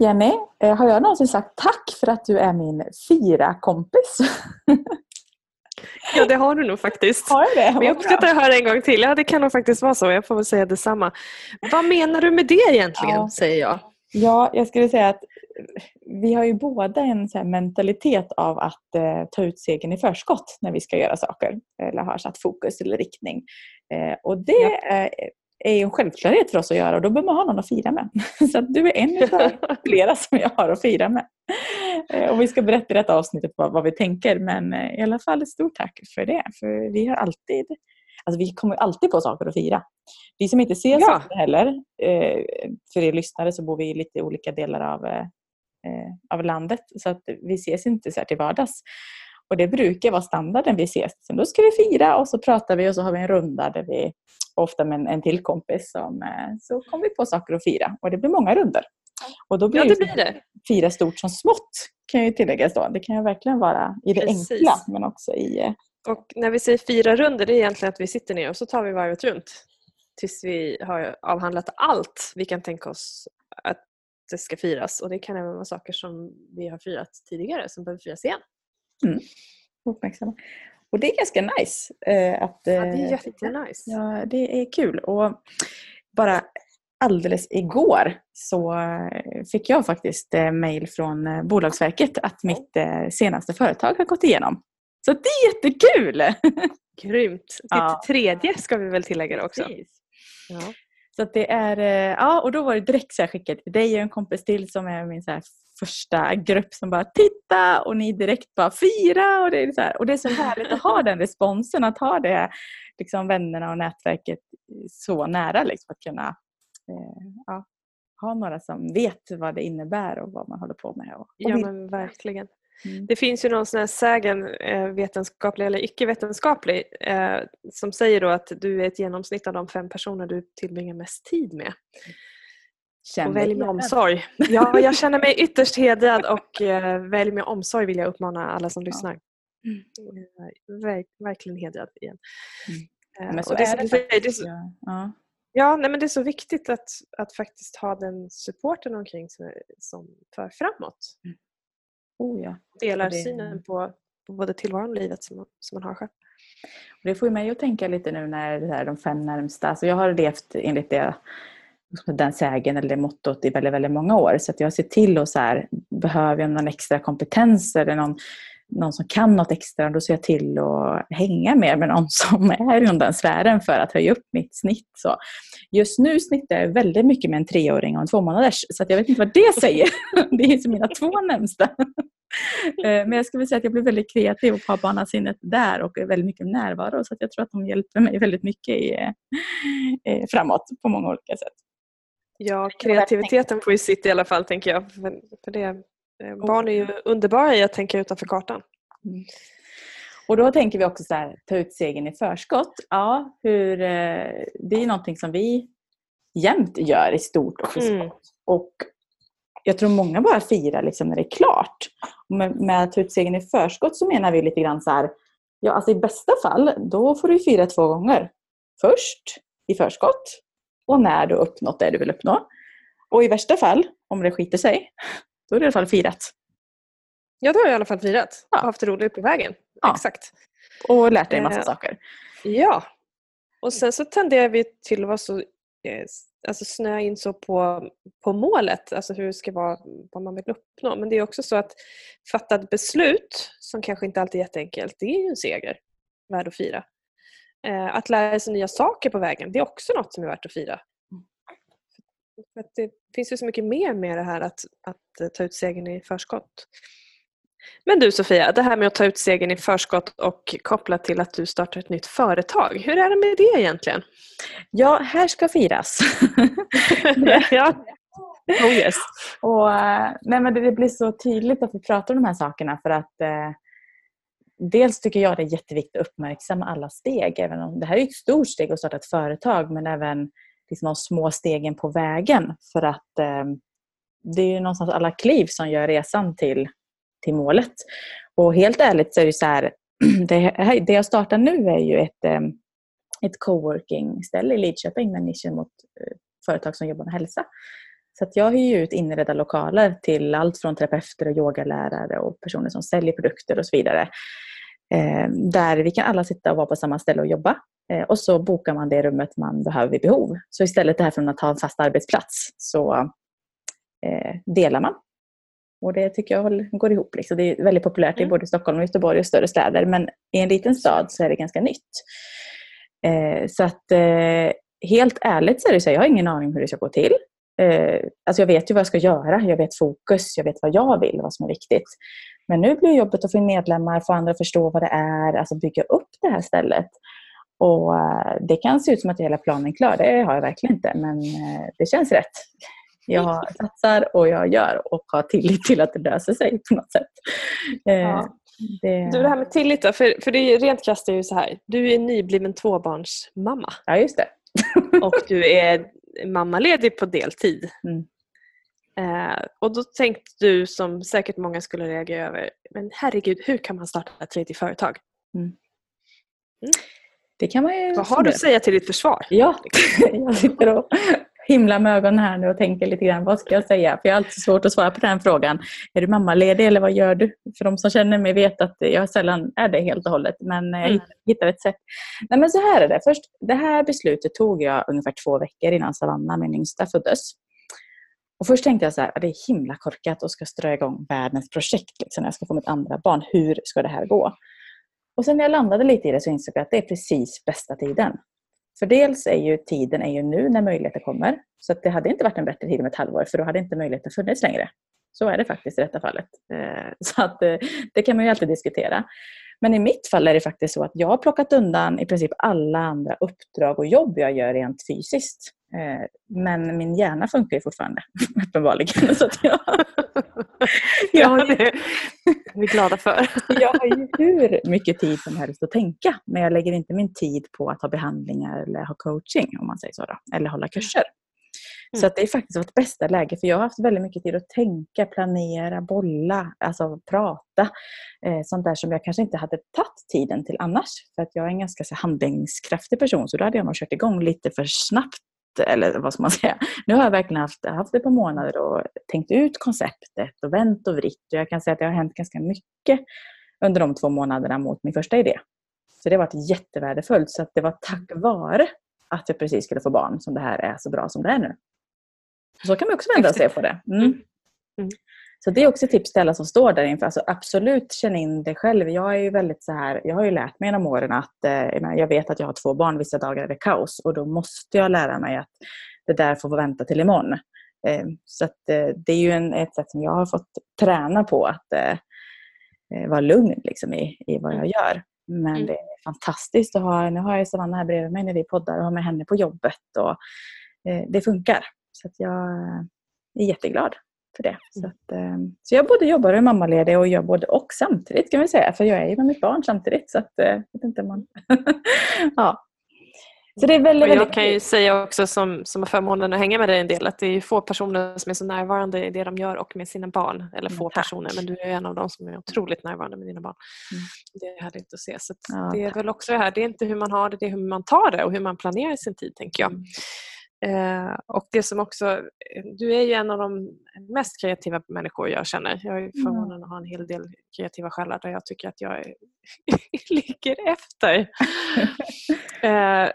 Jenny, eh, har jag någonsin sagt tack för att du är min fira-kompis? Ja, det har du nog faktiskt. Har jag det? Men jag uppskattar att höra en gång till. Ja, det kan nog faktiskt vara så. Jag får väl säga detsamma. Vad menar du med det egentligen, ja. säger jag. Ja, jag skulle säga att vi har ju båda en mentalitet av att eh, ta ut segern i förskott när vi ska göra saker eller har satt fokus eller riktning. Eh, och det ja. är, är en självklarhet för oss att göra och då behöver man ha någon att fira med. Så att du är en av flera som jag har att fira med. Eh, och vi ska berätta i detta avsnittet vad, vad vi tänker men eh, i alla fall ett stort tack för det. För vi har alltid Alltså vi kommer alltid på saker att fira. Vi som inte ser ja. saker heller, eh, för er lyssnare så bor vi i lite olika delar av, av landet så att vi ses inte så här till vardags. Och det brukar vara standarden vi ses. Sen då ska vi fira och så pratar vi och så har vi en runda där vi ofta med en, en till kompis som, eh, så kommer vi på saker att fira. Och det blir många runder. Och då blir, ja, det blir det. fira stort som smått kan ju tilläggas då. Det kan ju verkligen vara i det Precis. enkla men också i... Eh, och när vi säger fyra runder det är egentligen att vi sitter ner och så tar vi varvet runt tills vi har avhandlat allt vi kan tänka oss att det ska firas. Och det kan även vara saker som vi har firat tidigare som behöver firas igen. Mm. Uppmärksamma. Och det är ganska nice. Eh, att, ja, det är eh, jättenice. Ja, det är kul. Och bara alldeles igår så fick jag faktiskt eh, mail från eh, Bolagsverket att mitt eh, senaste företag har gått igenom. Så det är jättekul! Grymt! Ditt ja. tredje ska vi väl tillägga också. Ja. Så det är, ja, och då var det direkt så här skickat till dig och en kompis till som är min så första grupp som bara titta och ni direkt bara fira. Och det är så, här, och det är så härligt att ha den responsen, att ha det, liksom vännerna och nätverket så nära. Liksom, att kunna eh, ja, ha några som vet vad det innebär och vad man håller på med. Och, och ja men verkligen. Mm. Det finns ju någon sån här sägen, eh, vetenskaplig eller icke-vetenskaplig, eh, som säger då att du är ett genomsnitt av de fem personer du tillbringar mest tid med. Känn och välj med omsorg. Ja, jag känner mig ytterst hedrad och eh, välj med omsorg vill jag uppmana alla som lyssnar. Mm. Verk, verkligen hedrad igen. Mm. Men så det, är det, det, det, ja. ja. Ja, nej, men det är så viktigt att, att faktiskt ha den supporten omkring sig som för framåt. Mm. Oh, ja. Delar det... synen på, på både tillvaron och livet som, som man har själv. Och det får mig att tänka lite nu när det är de fem närmsta, alltså jag har levt enligt det den sägen eller det mottot i väldigt, väldigt många år. Så att jag ser till och så här, behöver jag någon extra kompetens eller någon, någon som kan något extra, då ser jag till att hänga mer med någon som är inom den sfären för att höja upp mitt snitt. Så just nu snittar jag väldigt mycket med en treåring och en tvåmånaders, så jag vet inte vad det säger. Det är som mina två närmsta. Eh, men jag skulle säga att jag blir väldigt kreativ och har barnasinnet där och är väldigt mycket närvaro. Så jag tror att de hjälper mig väldigt mycket i, eh, framåt på många olika sätt. Ja, kreativiteten får ju sitt i alla fall tänker jag. För, det, barn är ju underbara i att tänka utanför kartan. Mm. Och då tänker vi också så här, ta ut segern i förskott. Ja, hur, eh, det är någonting som vi jämt gör i stort och i mm. Och jag tror många bara firar liksom när det är klart. Och med, med att ta ut segern i förskott så menar vi lite grann så här, ja alltså i bästa fall, då får du fira två gånger. Först i förskott och när du uppnått det du vill uppnå. Och i värsta fall, om det skiter sig, då är det i alla fall firat. Ja, då har jag i alla fall firat och haft roligt på vägen. Ja. Exakt. Och lärt dig en massa eh, saker. Ja. Och sen så tenderar vi till att vara så, eh, alltså snöa in så på, på målet, alltså hur det ska vara, vad man vill uppnå. Men det är också så att fatta ett beslut, som kanske inte alltid är jätteenkelt, det är ju en seger värd att fira. Eh, att lära sig nya saker på vägen, det är också något som är värt att fira. För det finns ju så mycket mer med det här att, att eh, ta ut segern i förskott. Men du Sofia, det här med att ta ut segern i förskott och kopplat till att du startar ett nytt företag. Hur är det med det egentligen? Ja, här ska firas. ja. Oh yes. och, eh, nej, men det blir så tydligt att vi pratar om de här sakerna för att eh, dels tycker jag det är jätteviktigt att uppmärksamma alla steg. Även om det här är ett stort steg att starta ett företag men även liksom de små stegen på vägen. För att eh, det är ju någonstans alla kliv som gör resan till, till målet. Och helt ärligt så är det så här, det, det jag startar nu är ju ett, eh, ett coworking-ställe i Lidköping med nischen mot eh, företag som jobbar med hälsa. Så att jag hyr ut inredda lokaler till allt från terapeuter och yogalärare och personer som säljer produkter och så vidare. Eh, där vi kan alla sitta och vara på samma ställe och jobba. Eh, och så bokar man det rummet man behöver vid behov. Så istället det här från att ha en fast arbetsplats så eh, delar man. Och det tycker jag går ihop. Liksom. Det är väldigt populärt mm. i både Stockholm och Göteborg och större städer. Men i en liten stad så är det ganska nytt. Eh, så att helt ärligt så är det så jag har ingen aning om hur det ska gå till. Eh, alltså jag vet ju vad jag ska göra, jag vet fokus, jag vet vad jag vill, vad som är viktigt. Men nu blir jobbet att få in medlemmar, få andra att förstå vad det är, alltså bygga upp det här stället. Och eh, Det kan se ut som att hela planen är klar, det har jag verkligen inte, men eh, det känns rätt. Jag satsar och jag gör och har tillit till att det löser sig på något sätt. Eh, ja. Det... Du, det här med tillit då, för, för det är rent krasst är ju så här. Du är nybliven tvåbarnsmamma. Ja, just det. och du är mammaledig på deltid. Mm. Eh, och då tänkte du, som säkert många skulle reagera över, men herregud, hur kan man starta ett tredje företag? Mm. Mm. Det kan man ju Vad har du att säga till ditt försvar? Ja, jag sitter och himlar med ögonen här nu och tänker lite grann, vad ska jag säga? För jag har alltid svårt att svara på den frågan. Är du mammaledig eller vad gör du? För de som känner mig vet att jag sällan är det helt och hållet, men jag mm. hittar ett sätt. Nej men så här är det. Först, det här beslutet tog jag ungefär två veckor innan Savanna, min yngsta, föddes. Och först tänkte jag så här, det är himla korkat och ska strö igång världens projekt liksom, när jag ska få mitt andra barn. Hur ska det här gå? Och sen när jag landade lite i det så insåg jag att det är precis bästa tiden. För dels är ju tiden är ju nu när möjligheter kommer. Så det hade inte varit en bättre tid om ett halvår för då hade inte möjligheten funnits längre. Så är det faktiskt i detta fallet. Eh, så att eh, det kan man ju alltid diskutera. Men i mitt fall är det faktiskt så att jag har plockat undan i princip alla andra uppdrag och jobb jag gör rent fysiskt. Eh, men min hjärna funkar ju fortfarande, uppenbarligen. Så att jag, ju, det är vi glada för. jag har ju hur mycket tid som helst att tänka, men jag lägger inte min tid på att ha behandlingar eller ha coaching, om man säger så, då, eller hålla kurser. Mm. Så att det är faktiskt vårt bästa läge, för jag har haft väldigt mycket tid att tänka, planera, bolla, alltså prata. Eh, sånt där som jag kanske inte hade tagit tiden till annars. För att jag är en ganska så, handlingskraftig person, så då hade jag nog kört igång lite för snabbt eller vad ska man säga. Nu har jag verkligen haft, haft ett par månader och tänkt ut konceptet och vänt och vritt. Och jag kan säga att det har hänt ganska mycket under de två månaderna mot min första idé. Så det har varit jättevärdefullt. Så att det var tack vare att jag precis skulle få barn som det här är så bra som det är nu. Så kan man också vända sig på det. Mm. Mm. Så det är också ett tips till alla som står där inför. Alltså absolut känn in det själv. Jag är ju väldigt så här, jag har ju lärt mig genom åren att eh, jag vet att jag har två barn, vissa dagar är det kaos och då måste jag lära mig att det där får vänta till imorgon. Eh, så eh, det är ju en, ett sätt som jag har fått träna på att vara lugn liksom, i, i vad jag mm. gör. Men mm. det är fantastiskt att ha, nu har jag Savanna här bredvid mig när vi poddar och har med henne på jobbet och det funkar. Så att jag är jätteglad för det. Så, mm. att, eh, så jag både jobbar och är mammaledig och gör både och samtidigt kan vi säga. För jag är ju med mitt barn samtidigt. Så att, eh, jag vet inte man... ja. Så det är väldigt, och jag kan ju säga också som, som har förmånen att hänga med dig en del att det är få personer som är så närvarande i det de gör och med sina barn. Eller få tack. personer men du är en av dem som är otroligt närvarande med dina barn. Mm. Det är härligt att se. Så att ja, det är tack. väl också det här, det är inte hur man har det, det är hur man tar det och hur man planerar sin tid tänker jag. Mm. Eh, och det som också, du är ju en av de mest kreativa människor jag känner. Jag är förvånad att ha en hel del kreativa själar där jag tycker att jag ligger efter. eh,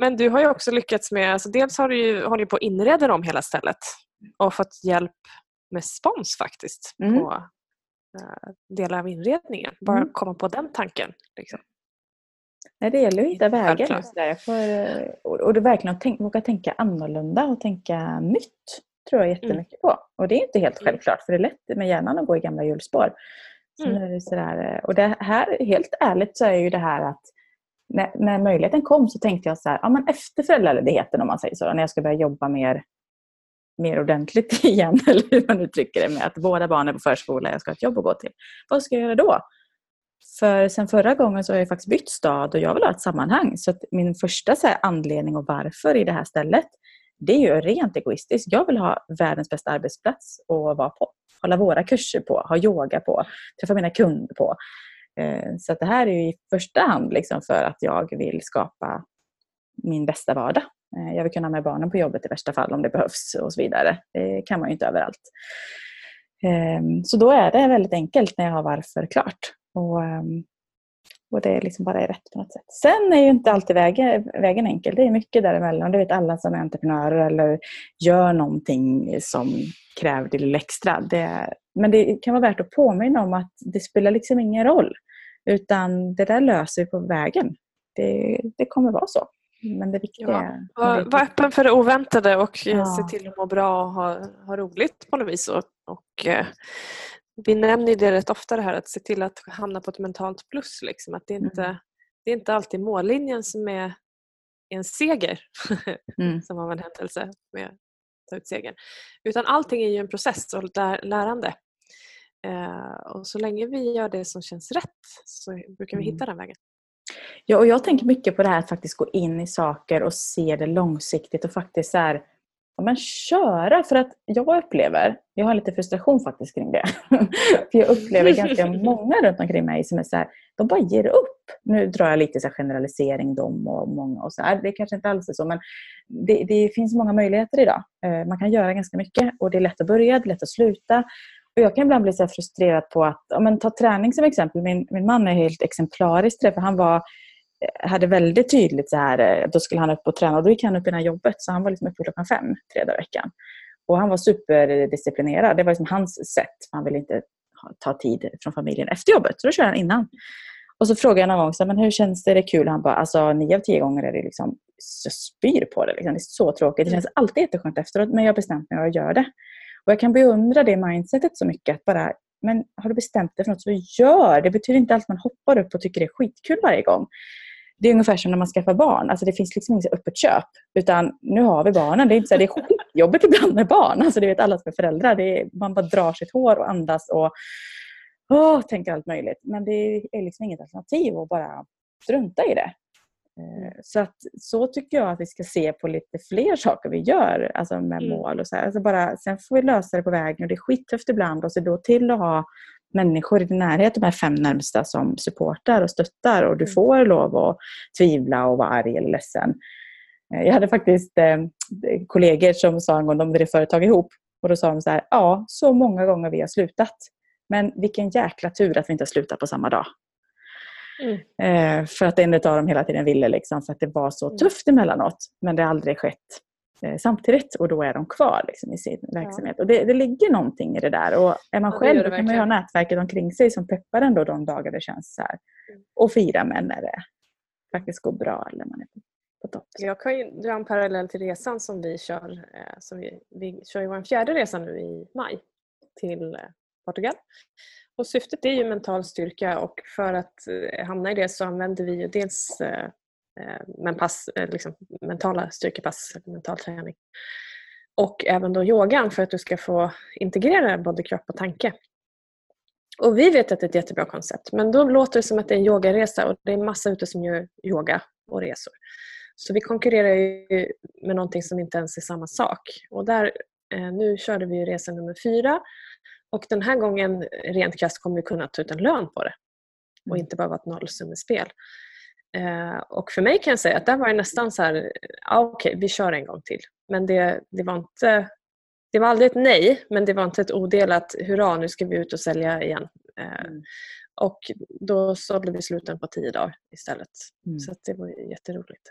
men du har ju också lyckats med, alltså dels har du ju hållit på att inreda om hela stället och fått hjälp med spons faktiskt mm. på eh, delar av inredningen. Bara mm. komma på den tanken. Liksom. Nej, det gäller att hitta vägar. Och, sådär. För, och, och det verkligen att tänk, våga tänka annorlunda och tänka nytt tror jag mm. jättemycket på. Och det är inte helt självklart för det är lätt med hjärnan att gå i gamla hjulspår. Så mm. är det sådär, och det här, helt ärligt så är ju det här att när, när möjligheten kom så tänkte jag så här, ja, men efter föräldraledigheten om man säger så, när jag ska börja jobba mer, mer ordentligt igen, eller hur man uttrycker det, med att båda barnen är på förskola, jag ska ha ett jobb att gå till. Vad ska jag göra då? För sen förra gången så har jag faktiskt bytt stad och jag vill ha ett sammanhang. Så min första så anledning och varför i det här stället, det är ju rent egoistiskt. Jag vill ha världens bästa arbetsplats att vara på. Hålla våra kurser på, ha yoga på, träffa mina kunder på. Eh, så så det här är i första hand liksom för att jag vill skapa min bästa vardag eh, jag vill kunna ha med barnen på jobbet i värsta fall om det behövs och så vidare. Det kan man ju inte överallt. Ehm, så då är det väldigt enkelt när jag har varför klart. Och, ehm, och det liksom bara är rätt på något sätt. Sen är ju inte alltid vägen, vägen enkel. Det är mycket däremellan. Det vet alla som är entreprenörer eller gör någonting som kräver det lilla extra. Det, men det kan vara värt att påminna om att det spelar liksom ingen roll. Utan det där löser vi på vägen. Det, det kommer vara så. Men det viktiga ja. är... Var, var öppen för det oväntade och ja. se till att må bra och ha, ha roligt på något vis. Och, och eh, vi nämner det rätt ofta det här att se till att hamna på ett mentalt plus. Liksom. Att det, inte, mm. det är inte alltid mållinjen som är en seger, mm. som var en händelse med att ta ut segern. Utan allting är ju en process och lärande. Eh, och så länge vi gör det som känns rätt så brukar vi hitta mm. den vägen. Ja, och jag tänker mycket på det här att faktiskt gå in i saker och se det långsiktigt och faktiskt så här, ja, men köra. För att jag upplever, jag har lite frustration faktiskt kring det. för jag upplever ganska många runt omkring mig som är så här, de bara ger upp. Nu drar jag lite så generalisering dem och många och så här. Det kanske inte alls är så men det, det finns många möjligheter idag. Eh, man kan göra ganska mycket och det är lätt att börja, det är lätt att sluta. Och jag kan ibland bli så frustrerad på att, ja, men ta träning som exempel. Min, min man är helt exemplarisk för han var, hade väldigt tydligt så här, eh, då skulle han upp och träna och då gick han upp innan jobbet så han var liksom uppe klockan fem tre dagar i veckan. Och han var superdisciplinerad. Det var liksom hans sätt. Han ville inte ta tid från familjen efter jobbet. Så då körde han innan. Och så frågade jag någon gång, så, men hur känns det? Är det kul? Han bara, alltså nio av tio gånger är det liksom, jag spyr på det. Liksom. Det är så tråkigt. Det känns alltid jätteskönt efteråt, men jag har bestämt mig att göra det. Och jag kan beundra det mindsetet så mycket. Att bara, men har du bestämt dig för något så gör! Det betyder inte alltid att man hoppar upp och tycker det är skitkul varje gång. Det är ungefär som när man skaffar barn. Alltså det finns liksom inget öppet köp. Utan nu har vi barnen. Det är inte så här, det är skitjobbigt ibland med barn. Alltså det vet alla som är föräldrar. Är, man bara drar sitt hår och andas och åh, tänker allt möjligt. Men det är liksom inget alternativ att bara strunta i det. Eh, så, att, så tycker jag att vi ska se på lite fler saker vi gör alltså med mm. mål. och så alltså bara, Sen får vi lösa det på vägen och det är skittufft ibland och se då till att ha människor i din närhet, de här fem närmsta som supportar och stöttar och du mm. får lov att tvivla och vara arg eller ledsen. Eh, jag hade faktiskt eh, kollegor som sa en gång, de drev företag ihop och då sa de så här, ja så många gånger vi har slutat. Men vilken jäkla tur att vi inte har slutat på samma dag. Mm. Eh, för att en av dem hela tiden ville, liksom, för att det var så mm. tufft emellanåt. Men det har aldrig skett samtidigt och då är de kvar liksom, i sin verksamhet. Och det, det ligger någonting i det där. Och är man ja, själv då kan man ju ha nätverket omkring sig som peppar ändå de dagar det känns så här. Mm. Och fira med när det faktiskt går bra eller man är på topp. Jag kan ju dra en parallell till resan som vi kör. Eh, som vi, vi kör ju vår fjärde resa nu i maj till Portugal. Och syftet är ju mental styrka och för att eh, hamna i det så använder vi ju dels eh, eh, men pass, liksom, mentala styrkepass, mental träning. Och även då yogan för att du ska få integrera både kropp och tanke. Och vi vet att det är ett jättebra koncept men då låter det som att det är en yogaresa och det är massa ute som gör yoga och resor. Så vi konkurrerar ju med någonting som inte ens är samma sak. Och där, nu körde vi resa nummer fyra och den här gången, rent krasst, kommer vi kunna ta ut en lön på det och mm. inte bara vara ett nollsummespel. Eh, och för mig kan jag säga att där var det nästan så här, ja, okej, okay, vi kör en gång till. Men det, det var inte det var aldrig ett nej, men det var inte ett odelat hurra, nu ska vi ut och sälja igen. Eh, mm. Och då sålde vi sluten på tio dagar istället. Mm. Så det var jätteroligt.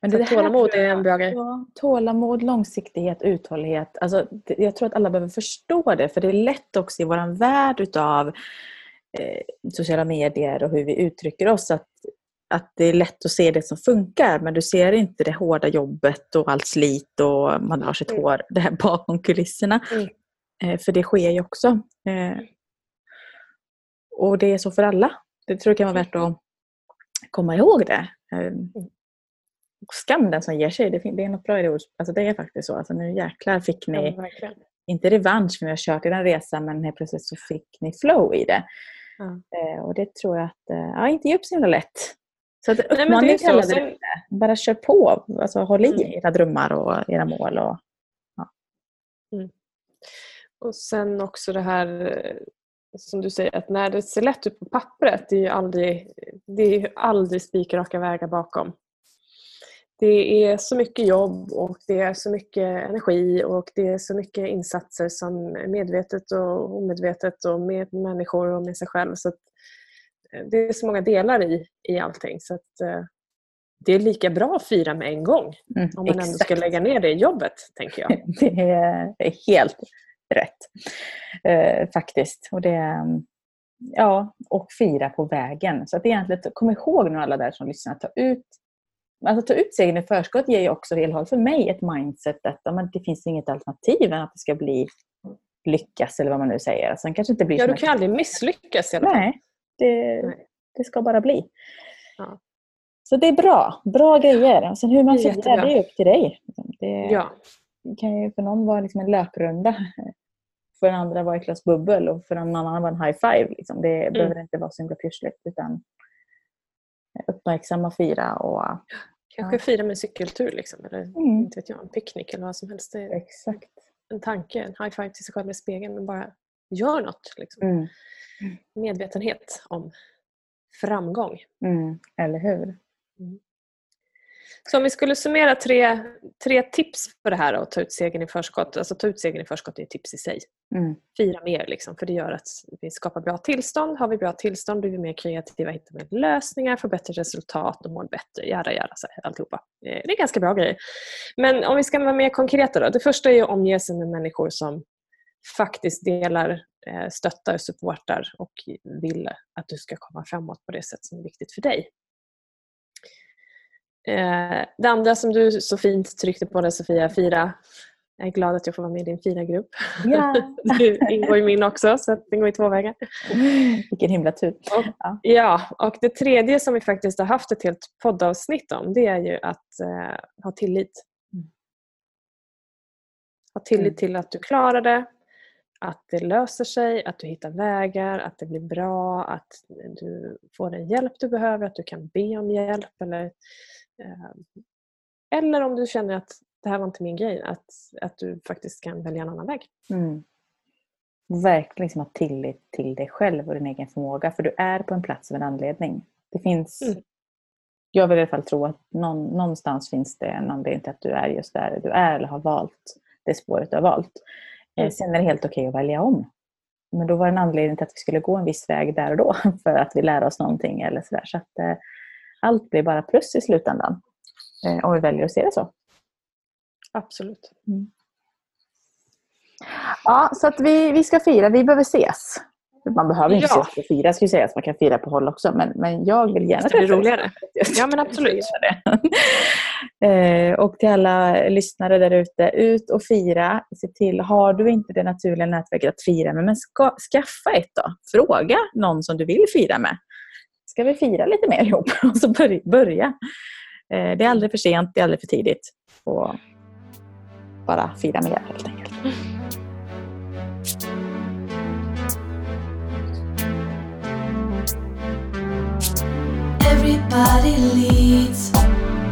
Men det, det tålamod är en bra grej. Ja, tålamod, långsiktighet, uthållighet. Alltså, jag tror att alla behöver förstå det. För det är lätt också i vår värld utav eh, sociala medier och hur vi uttrycker oss att, att det är lätt att se det som funkar. Men du ser inte det hårda jobbet och allt slit och man har sitt mm. hår det här bakom kulisserna. Mm. Eh, för det sker ju också. Eh, och det är så för alla. Det tror jag kan vara värt att komma ihåg det. Eh, mm skam den som ger sig. Det, det är något bra i det ordet. Alltså det är faktiskt så. Alltså nu jäklar fick ni, ja, inte revansch för vi har kört i den resan, men helt plötsligt så fick ni flow i det. Eh, och det tror jag att, eh, ja inte ge upp så himla lätt. Så att uppmaning kallar det inte. Bara kör på. Alltså, håll i mm. era drömmar och era mål. Och, ja. Mm. och sen också det här som du säger, att när det ser lätt ut på pappret, det är ju aldrig, det är aldrig spikraka vägar bakom. Det är så mycket jobb och det är så mycket energi och det är så mycket insatser som medvetet och omedvetet och med människor och med sig själv. Så eh, det är så många delar i, i allting. Så att, eh, det är lika bra att fira med en gång mm, om man exakt. ändå ska lägga ner det jobbet, tänker jag. det är helt rätt eh, faktiskt. Och det, ja, och fira på vägen. Så att egentligen, kom ihåg nu alla där som lyssnar, ta ut Alltså ta ut segern i förskott ger ju också för mig ett mindset att ja, det finns inget alternativ än att det ska bli lyckas eller vad man nu säger. Sen kanske inte blir ja, du kan aldrig misslyckas i alla fall. Nej, det, Nej. det ska bara bli. Ja. Så det är bra. Bra grejer. Och sen hur man firar, det är upp till dig. Det, ja. kan ju för någon vara liksom en löprunda. För den andra vara ett glas bubbel och för någon annan vara en high five. Liksom. Det mm. behöver inte vara så himla pyssligt. Utan uppmärksamma, fira och... Kanske ja. fira med cykeltur liksom, eller mm. inte vet jag, en picknick eller vad som helst. Exakt. En tanke, en high five till sig själv i spegeln men bara gör något. Liksom. Mm. Medvetenhet om framgång. Mm. Eller hur? Mm. Så om vi skulle summera tre, tre tips för det här att ta ut segern i förskott. Alltså ta ut segern i förskott är ett tips i sig. Mm. Fira mer liksom, för det gör att vi skapar bra tillstånd. Har vi bra tillstånd blir vi mer kreativa, hittar mer lösningar, får bättre resultat och mår bättre. Jada, jada, så alltihopa. Det är ganska bra grejer. Men om vi ska vara mer konkreta då. Det första är att omge sig med människor som faktiskt delar, eh, stöttar, supportar och vill att du ska komma framåt på det sätt som är viktigt för dig. Eh, det andra som du så fint tryckte på där Sofia, fira. Jag är glad att jag får vara med i din fina grupp. Ja. du ingår i min också, så det går i två vägar. Vilken himla tur. Och, ja. ja, och det tredje som vi faktiskt har haft ett helt poddavsnitt om det är ju att eh, ha tillit. Mm. Ha tillit mm. till att du klarar det, att det löser sig, att du hittar vägar, att det blir bra, att du får den hjälp du behöver, att du kan be om hjälp eller Eh, eller om du känner att det här var inte min grej, att, att du faktiskt kan välja en annan väg. Mm. Verkligen liksom ha tillit till dig själv och din egen förmåga. För du är på en plats av en anledning. Det finns, mm. Jag vill i alla fall tro att någon, någonstans finns det en anledning till att du är just där du är eller har valt det spåret du har valt. Eh, mm. Sen är det helt okej att välja om. Men då var det en anledning till att vi skulle gå en viss väg där och då för att vi lär oss någonting. Eller så där. Så att, eh, allt blir bara plus i slutändan. Eh, om vi väljer att se det så. Absolut. Mm. Ja, så att vi, vi ska fira. Vi behöver ses. Man behöver inte ja. ses för att fira, ska sägas. Man kan fira på håll också. Men, men jag vill gärna Det blir roligare. Ja, men absolut eh, och till alla lyssnare där ute, ut och fira. Se till, har du inte det naturliga nätverket att fira med, men ska, skaffa ett då. Fråga någon som du vill fira med ska vi fira lite mer ihop? Och så börja. Eh, det är aldrig för sent, det är aldrig för tidigt. Och bara fira mer helt enkelt.